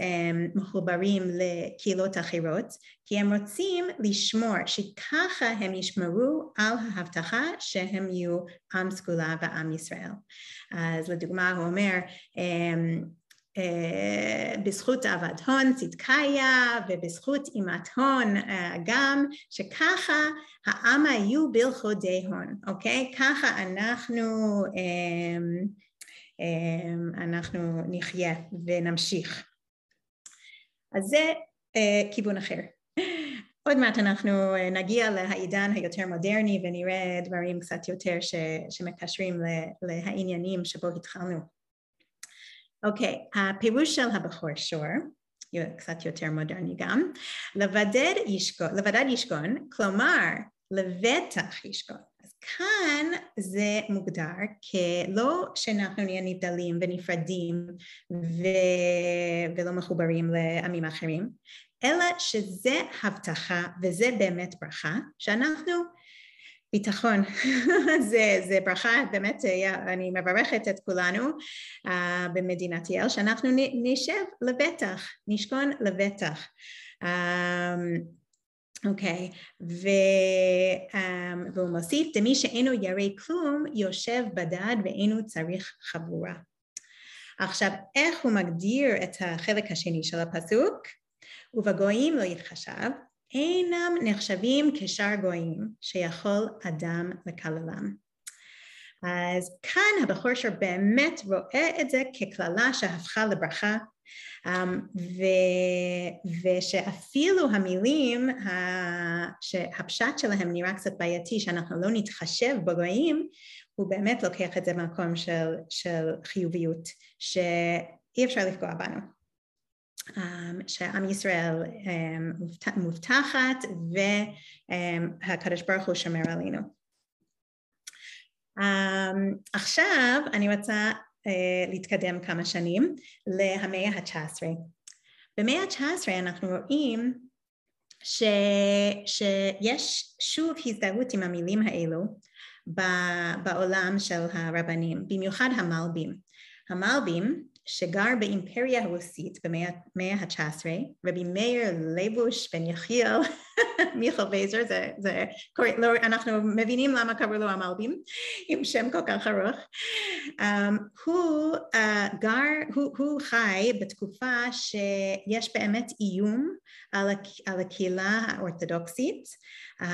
מחוברים לקהילות אחרות כי הם רוצים לשמור שככה הם ישמרו על ההבטחה שהם יהיו עם סגולה ועם ישראל. אז לדוגמה הוא אומר um, uh, בזכות אהבת הון צדקיה ובזכות אימת הון uh, גם שככה העם היו בלכודי הון, אוקיי? ככה אנחנו um, um, אנחנו נחיה ונמשיך. אז זה uh, כיוון אחר. עוד מעט אנחנו אה, נגיע לעידן היותר מודרני ונראה דברים קצת יותר ש, שמקשרים לעניינים שבו התחלנו. אוקיי, okay, הפירוש של הבחור שור, קצת יותר מודרני גם, לבדד ישכון, לבדד ישכון, כלומר לבטח ישכון. אז כאן זה מוגדר כלא שאנחנו נהיה נבדלים ונפרדים ו... ולא מחוברים לעמים אחרים, אלא שזה הבטחה וזה באמת ברכה, שאנחנו ביטחון, <laughs> זה, זה ברכה באמת, אני מברכת את כולנו uh, במדינת יעל, שאנחנו נשב לבטח, נשכון לבטח. Um, אוקיי, okay. ו, um, והוא מוסיף, דמי שאינו ירא כלום, יושב בדד ואינו צריך חבורה. עכשיו, איך הוא מגדיר את החלק השני של הפסוק? ובגויים לא יתחשב, אינם נחשבים כשאר גויים שיכול אדם לקללם. אז כאן הבחור שר באמת רואה את זה כקללה שהפכה לברכה um, ו, ושאפילו המילים שהפשט שלהם נראה קצת בעייתי שאנחנו לא נתחשב בגויים הוא באמת לוקח את זה במקום של, של חיוביות שאי אפשר לפגוע בנו שעם ישראל um, מובטחת והקדוש ברוך הוא שומר עלינו. עכשיו אני רוצה uh, להתקדם כמה שנים למאה ה-19. במאה ה-19 אנחנו רואים ש, שיש שוב הזדהות עם המילים האלו בעולם של הרבנים, במיוחד המלבים. המלבים שגר באימפריה הרוסית במאה ה-19, רבי מאיר ליבוש בן יחיאל, <laughs> מיכל וייזר, זה, זה קורא, לא, אנחנו מבינים למה קראו לו המלבים, עם שם כל כך ארוך. Um, הוא uh, גר, הוא, הוא חי בתקופה שיש באמת איום על, על הקהילה האורתודוקסית um,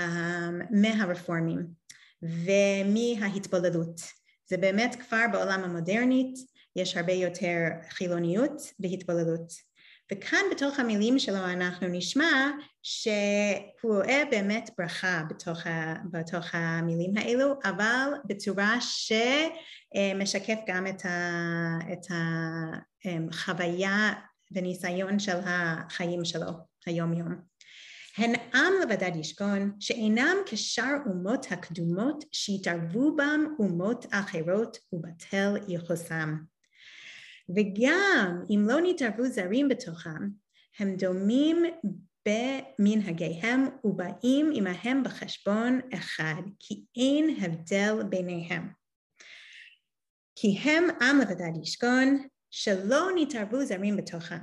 מהרפורמים ומההתבוללות. זה באמת כבר בעולם המודרנית, יש הרבה יותר חילוניות והתבוללות. וכאן בתוך המילים שלו אנחנו נשמע שהוא רואה באמת ברכה בתוך, ה, בתוך המילים האלו, אבל בצורה שמשקף גם את, ה, את החוויה וניסיון של החיים שלו היום יום. הן עם לבדד ישכון, שאינם כשאר אומות הקדומות שהתערבו בם אומות אחרות ובטל יחוסם. וגם אם לא נתערבו זרים בתוכם, הם דומים במנהגיהם ובאים עמהם בחשבון אחד, כי אין הבדל ביניהם. כי הם עם לבדד ישכון, שלא נתערבו זרים בתוכם.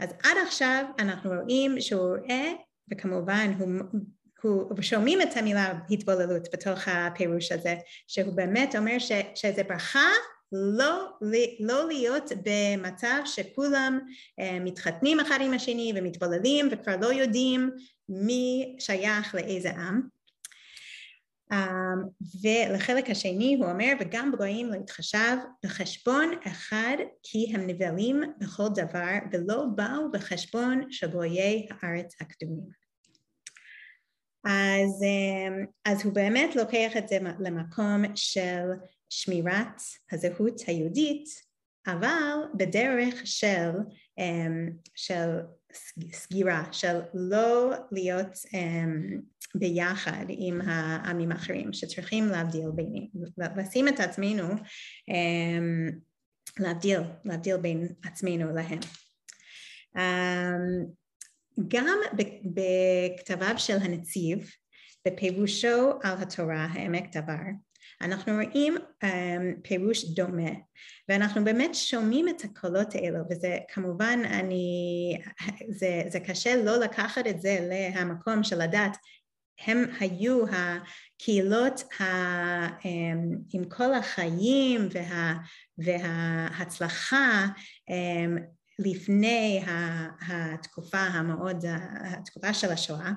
אז עד עכשיו אנחנו רואים שהוא רואה, וכמובן הוא, הוא שומעים את המילה התבוללות בתוך הפירוש הזה, שהוא באמת אומר ש, שזה ברכה לא, לא להיות במצב שכולם uh, מתחתנים אחד עם השני ומתבוללים וכבר לא יודעים מי שייך לאיזה עם. Um, ולחלק השני הוא אומר וגם בגויים לא יתחשב בחשבון אחד כי הם נבלים בכל דבר ולא באו בחשבון של גויי הארץ הקדומים. אז, um, אז הוא באמת לוקח את זה למקום של שמירת הזהות היהודית, אבל בדרך של, um, של סגירה, של לא להיות um, ביחד עם העמים האחרים, שצריכים להבדיל ביניהם, לשים את עצמנו, um, להבדיל, להבדיל בין עצמנו להם. גם בכתביו של הנציב, בפירושו על התורה, העמק דבר, אנחנו רואים um, פירוש דומה ואנחנו באמת שומעים את הקולות האלו וזה כמובן אני, זה, זה קשה לא לקחת את זה למקום של הדת. הם היו הקהילות ה, um, עם כל החיים וה, וההצלחה um, לפני התקופה המאוד, התקופה של השואה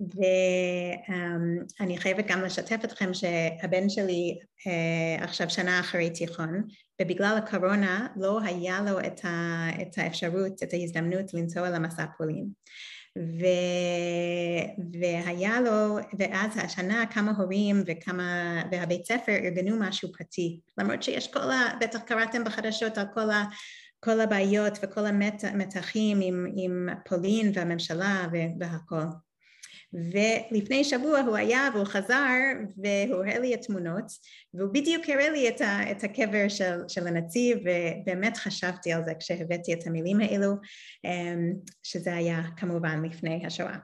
ואני חייבת גם לשתף אתכם שהבן שלי אה, עכשיו שנה אחרי תיכון ובגלל הקורונה לא היה לו את, ה, את האפשרות, את ההזדמנות לנסוע למסע פולין. ו, והיה לו, ואז השנה כמה הורים וכמה, והבית ספר ארגנו משהו פרטי. למרות שיש כל ה... בטח קראתם בחדשות על כל ה... כל הבעיות וכל המתחים עם, עם פולין והממשלה והכל ולפני שבוע הוא היה והוא חזר והוא הראה לי את תמונות והוא בדיוק הראה לי את, ה, את הקבר של, של הנציב ובאמת חשבתי על זה כשהבאתי את המילים האלו אמ, שזה היה כמובן לפני השואה.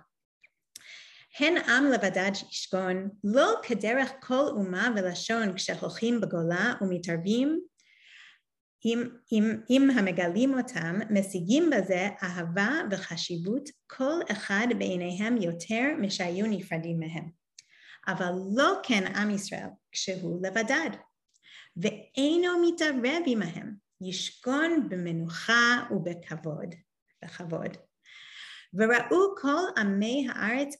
הן עם לבדד שישכון, לא כדרך כל אומה ולשון כשהולכים בגולה ומתערבים אם, אם, אם המגלים אותם, משיגים בזה אהבה וחשיבות כל אחד בעיניהם יותר משהיו נפרדים מהם. אבל לא כן עם ישראל כשהוא לבדד, ואינו מתערב עמהם, ישכון במנוחה ובכבוד, בכבוד. וראו כל עמי הארץ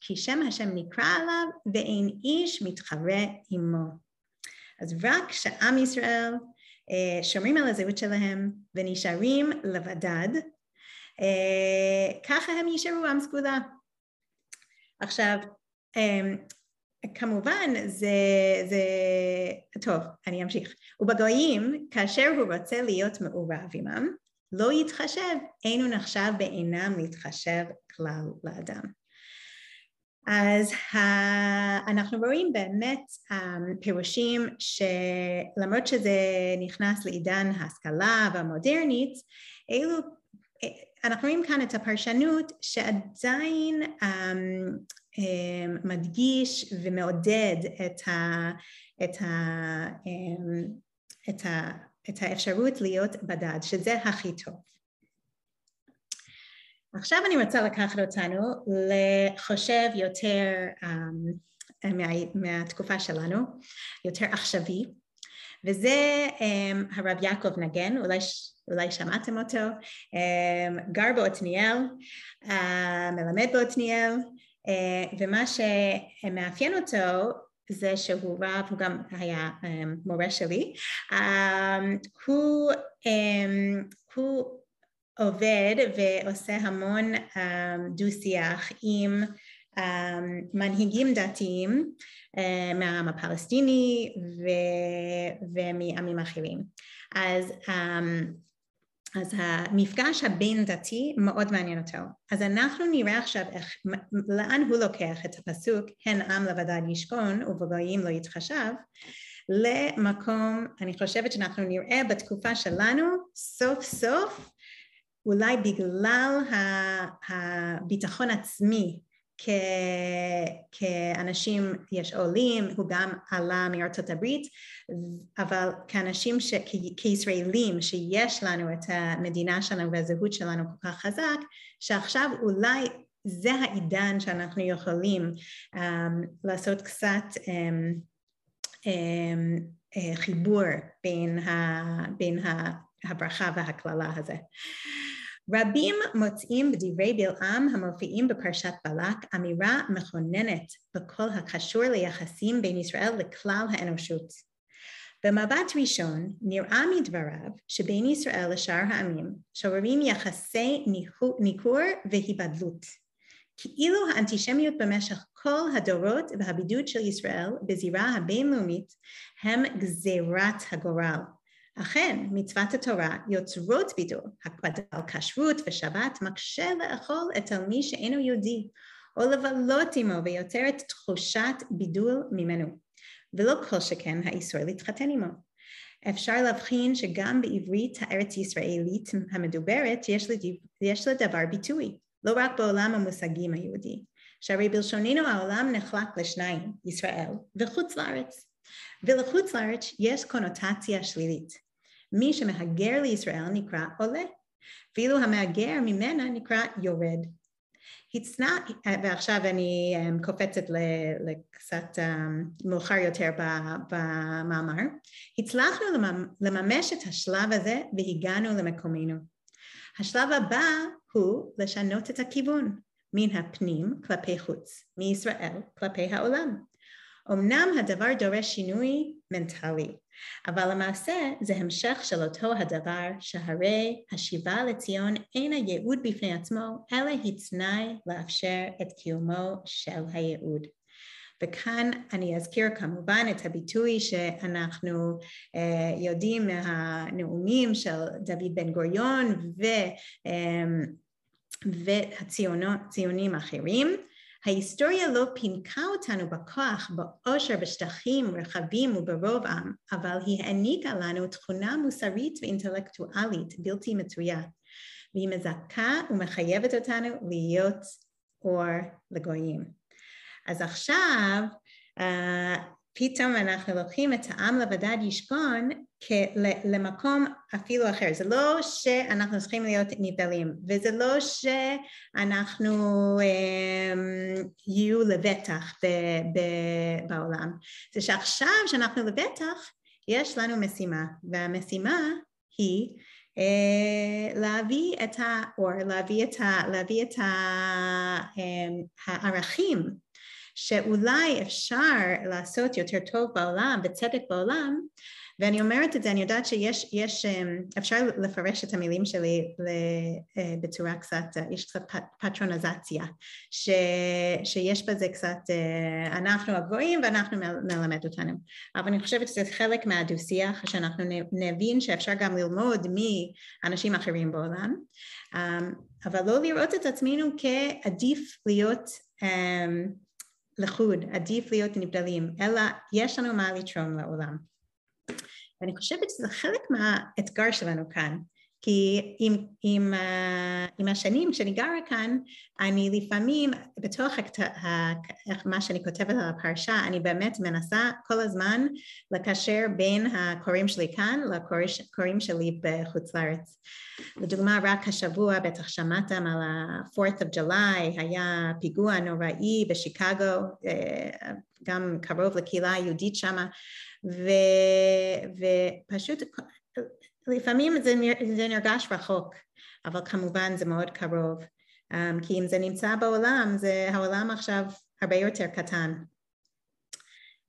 כי, שם השם נקרא עליו ואין איש מתחרה עמו. אז רק כשעם ישראל שומרים על הזהות שלהם ונשארים לבדד, אה, ככה הם יישארו עם סגולה. עכשיו, אה, כמובן זה, זה, טוב, אני אמשיך. ובגויים, כאשר הוא רוצה להיות מעורב עמם, לא יתחשב, אין הוא נחשב בעינם להתחשב כלל לאדם. אז אנחנו רואים באמת פירושים שלמרות שזה נכנס לעידן ההשכלה והמודרנית, אלו, אנחנו רואים כאן את הפרשנות שעדיין מדגיש ומעודד את, ה, את, ה, את, ה, את האפשרות להיות בדד, שזה הכי טוב. עכשיו אני רוצה לקחת אותנו לחושב יותר um, מה, מהתקופה שלנו, יותר עכשווי, וזה um, הרב יעקב נגן, אולי, אולי שמעתם אותו, um, גר בעתניאל, uh, מלמד בעתניאל, uh, ומה שמאפיין אותו זה שהוא רב, הוא גם היה um, מורה שלי, um, הוא, um, הוא עובד ועושה המון um, דו-שיח עם um, מנהיגים דתיים uh, מהעם הפלסטיני ו- ומעמים אחרים. אז, um, אז המפגש הבין דתי מאוד מעניין אותו. אז אנחנו נראה עכשיו איך, לאן הוא לוקח את הפסוק הן עם לבדד ישכון ובגויים לא יתחשב למקום, אני חושבת שאנחנו נראה בתקופה שלנו סוף סוף אולי בגלל הביטחון עצמי כאנשים, יש עולים, הוא גם עלה מארצות הברית, אבל כאנשים, ש, כ, כישראלים שיש לנו את המדינה שלנו והזהות שלנו כל כך חזק, שעכשיו אולי זה העידן שאנחנו יכולים um, לעשות קצת um, um, חיבור בין, ה, בין ה, הברכה והקללה הזה. רבים מוצאים בדברי בלעם המופיעים בפרשת בלק אמירה מכוננת בכל הקשור ליחסים בין ישראל לכלל האנושות. במבט ראשון נראה מדבריו שבין ישראל לשאר העמים שוררים יחסי ניכור והיבדלות. כאילו האנטישמיות במשך כל הדורות והבידוד של ישראל בזירה הבינלאומית הם גזירת הגורל. אכן, מצוות התורה יוצרות בידול, הקפדה על כשרות ושבת מקשה לאכול את על מי שאינו יהודי, או לבלות עמו ויוצרת תחושת בידול ממנו, ולא כל שכן האיסור להתחתן עמו. אפשר להבחין שגם בעברית הארץ ישראלית המדוברת יש לדבר ביטוי, לא רק בעולם המושגים היהודי, שהרי בלשוננו העולם נחלק לשניים, ישראל וחוץ לארץ. ולחוץ לארץ יש קונוטציה שלילית. מי שמהגר לישראל נקרא עולה, ואילו המהגר ממנה נקרא יורד. הצנע, ועכשיו אני um, קופצת לקצת um, מאוחר יותר במאמר, הצלחנו לממש את השלב הזה והגענו למקומנו. השלב הבא הוא לשנות את הכיוון מן הפנים כלפי חוץ, מישראל כלפי העולם. אמנם הדבר דורש שינוי מנטלי, אבל למעשה זה המשך של אותו הדבר שהרי השיבה לציון אין הייעוד בפני עצמו, אלא היא תנאי לאפשר את קיומו של הייעוד. וכאן אני אזכיר כמובן את הביטוי שאנחנו uh, יודעים מהנאומים של דוד בן גוריון ו, um, והציונים אחרים ההיסטוריה לא פינקה אותנו בכוח, באושר, בשטחים רחבים וברוב עם, אבל היא העניקה לנו תכונה מוסרית ואינטלקטואלית בלתי מצויה, והיא מזכה ומחייבת אותנו להיות אור לגויים. אז עכשיו uh, פתאום אנחנו לוקחים את העם לבדד ישכון למקום אפילו אחר. זה לא שאנחנו צריכים להיות נבדלים, וזה לא שאנחנו um, יהיו לבטח בעולם. זה שעכשיו שאנחנו לבטח, יש לנו משימה, והמשימה היא uh, להביא את האור, להביא את, ה, להביא את ה, um, הערכים שאולי אפשר לעשות יותר טוב בעולם וצדק בעולם ואני אומרת את זה, אני יודעת שיש, יש, אמ, אפשר לפרש את המילים שלי אה, בצורה קצת, אה, יש קצת פטרונזציה, ש, שיש בזה קצת, אה, אנחנו הגבוהים ואנחנו מלמד אותנו, אבל אני חושבת שזה חלק מהדו-שיח, שאנחנו נבין שאפשר גם ללמוד מאנשים אחרים בעולם, אמ, אבל לא לראות את עצמנו כעדיף להיות אמ, לחוד, עדיף להיות נבדלים, אלא יש לנו מה לתרום לעולם. ואני חושבת שזה חלק מהאתגר שלנו כאן, כי עם, עם, עם השנים כשאני גרה כאן, אני לפעמים בתוך מה שאני כותבת על הפרשה, אני באמת מנסה כל הזמן לקשר בין הקוראים שלי כאן לקוראים שלי בחוץ לארץ. לדוגמה, רק השבוע בטח שמעתם על ה-4th of July, היה פיגוע נוראי בשיקגו, גם קרוב לקהילה היהודית שמה, ופשוט לפעמים זה, זה נרגש רחוק, אבל כמובן זה מאוד קרוב, um, כי אם זה נמצא בעולם, זה העולם עכשיו הרבה יותר קטן.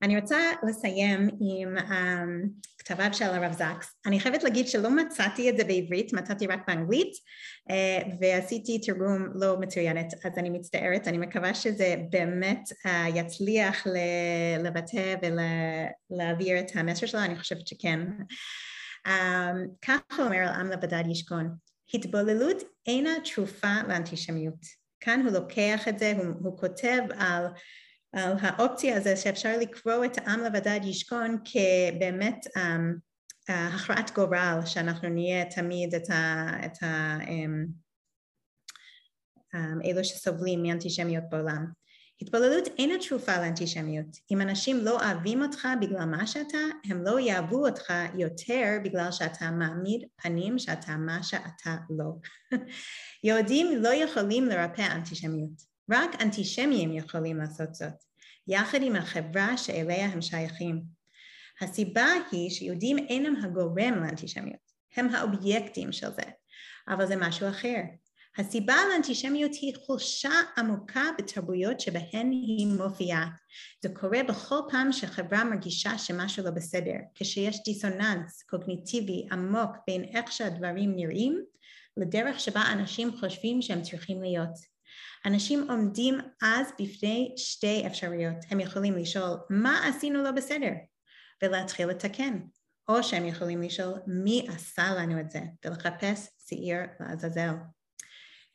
אני רוצה לסיים עם um, כתביו של הרב זקס. אני חייבת להגיד שלא מצאתי את זה בעברית, מצאתי רק באנגלית, uh, ועשיתי תרגום לא מצוינת, אז אני מצטערת, אני מקווה שזה באמת uh, יצליח לבטא ולהעביר את המסר שלו, אני חושבת שכן. Um, כך אומר על לבדד ישכון, התבוללות אינה תרופה לאנטישמיות. כאן הוא לוקח את זה, הוא, הוא כותב על, על האופציה הזו שאפשר לקרוא את העם לבדד ישכון כבאמת um, uh, הכרעת גורל, שאנחנו נהיה תמיד את, ה, את ה, um, um, אלו שסובלים מאנטישמיות בעולם. התבוללות אינה תרופה לאנטישמיות. אם אנשים לא אוהבים אותך בגלל מה שאתה, הם לא יאהבו אותך יותר בגלל שאתה מעמיד פנים שאתה מה שאתה לא. <laughs> יהודים לא יכולים לרפא אנטישמיות, רק אנטישמים יכולים לעשות זאת, יחד עם החברה שאליה הם שייכים. הסיבה היא שיהודים אינם הגורם לאנטישמיות, הם האובייקטים של זה, אבל זה משהו אחר. הסיבה לאנטישמיות היא חולשה עמוקה בתרבויות שבהן היא מופיעה. זה קורה בכל פעם שחברה מרגישה שמשהו לא בסדר, כשיש דיסוננס קוגניטיבי עמוק בין איך שהדברים נראים לדרך שבה אנשים חושבים שהם צריכים להיות. אנשים עומדים אז בפני שתי אפשרויות, הם יכולים לשאול מה עשינו לא בסדר ולהתחיל לתקן, או שהם יכולים לשאול מי עשה לנו את זה ולחפש שעיר לעזאזל.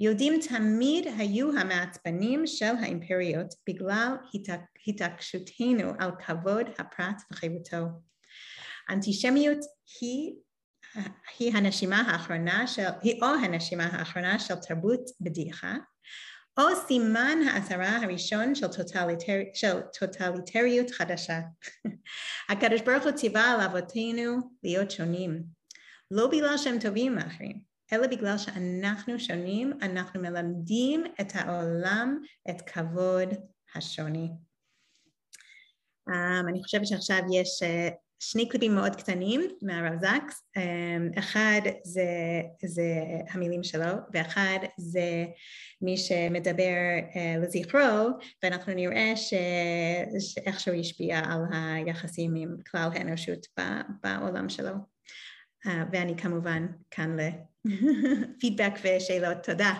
יהודים תמיד היו המעצבנים של האימפריות בגלל התעקשותנו על כבוד הפרט וחירותו. אנטישמיות היא, היא הנשימה האחרונה של, היא או הנשימה האחרונה של תרבות בדיחה, או סימן האזהרה הראשון של, טוטליטר, של טוטליטריות חדשה. <laughs> הקדוש ברוך הוא ציווה על אבותינו להיות שונים, לא בגלל שהם טובים מאחרים, אלא בגלל שאנחנו שונים, אנחנו מלמדים את העולם את כבוד השוני. Um, אני חושבת שעכשיו יש uh, שני קליפים מאוד קטנים מהרב זקס, um, אחד זה, זה המילים שלו ואחד זה מי שמדבר uh, לזכרו ואנחנו נראה ש... שאיכשהו השפיע על היחסים עם כלל האנושות בעולם שלו. Uh, ואני כמובן כאן ל... <laughs> פידבק ושאלות. תודה.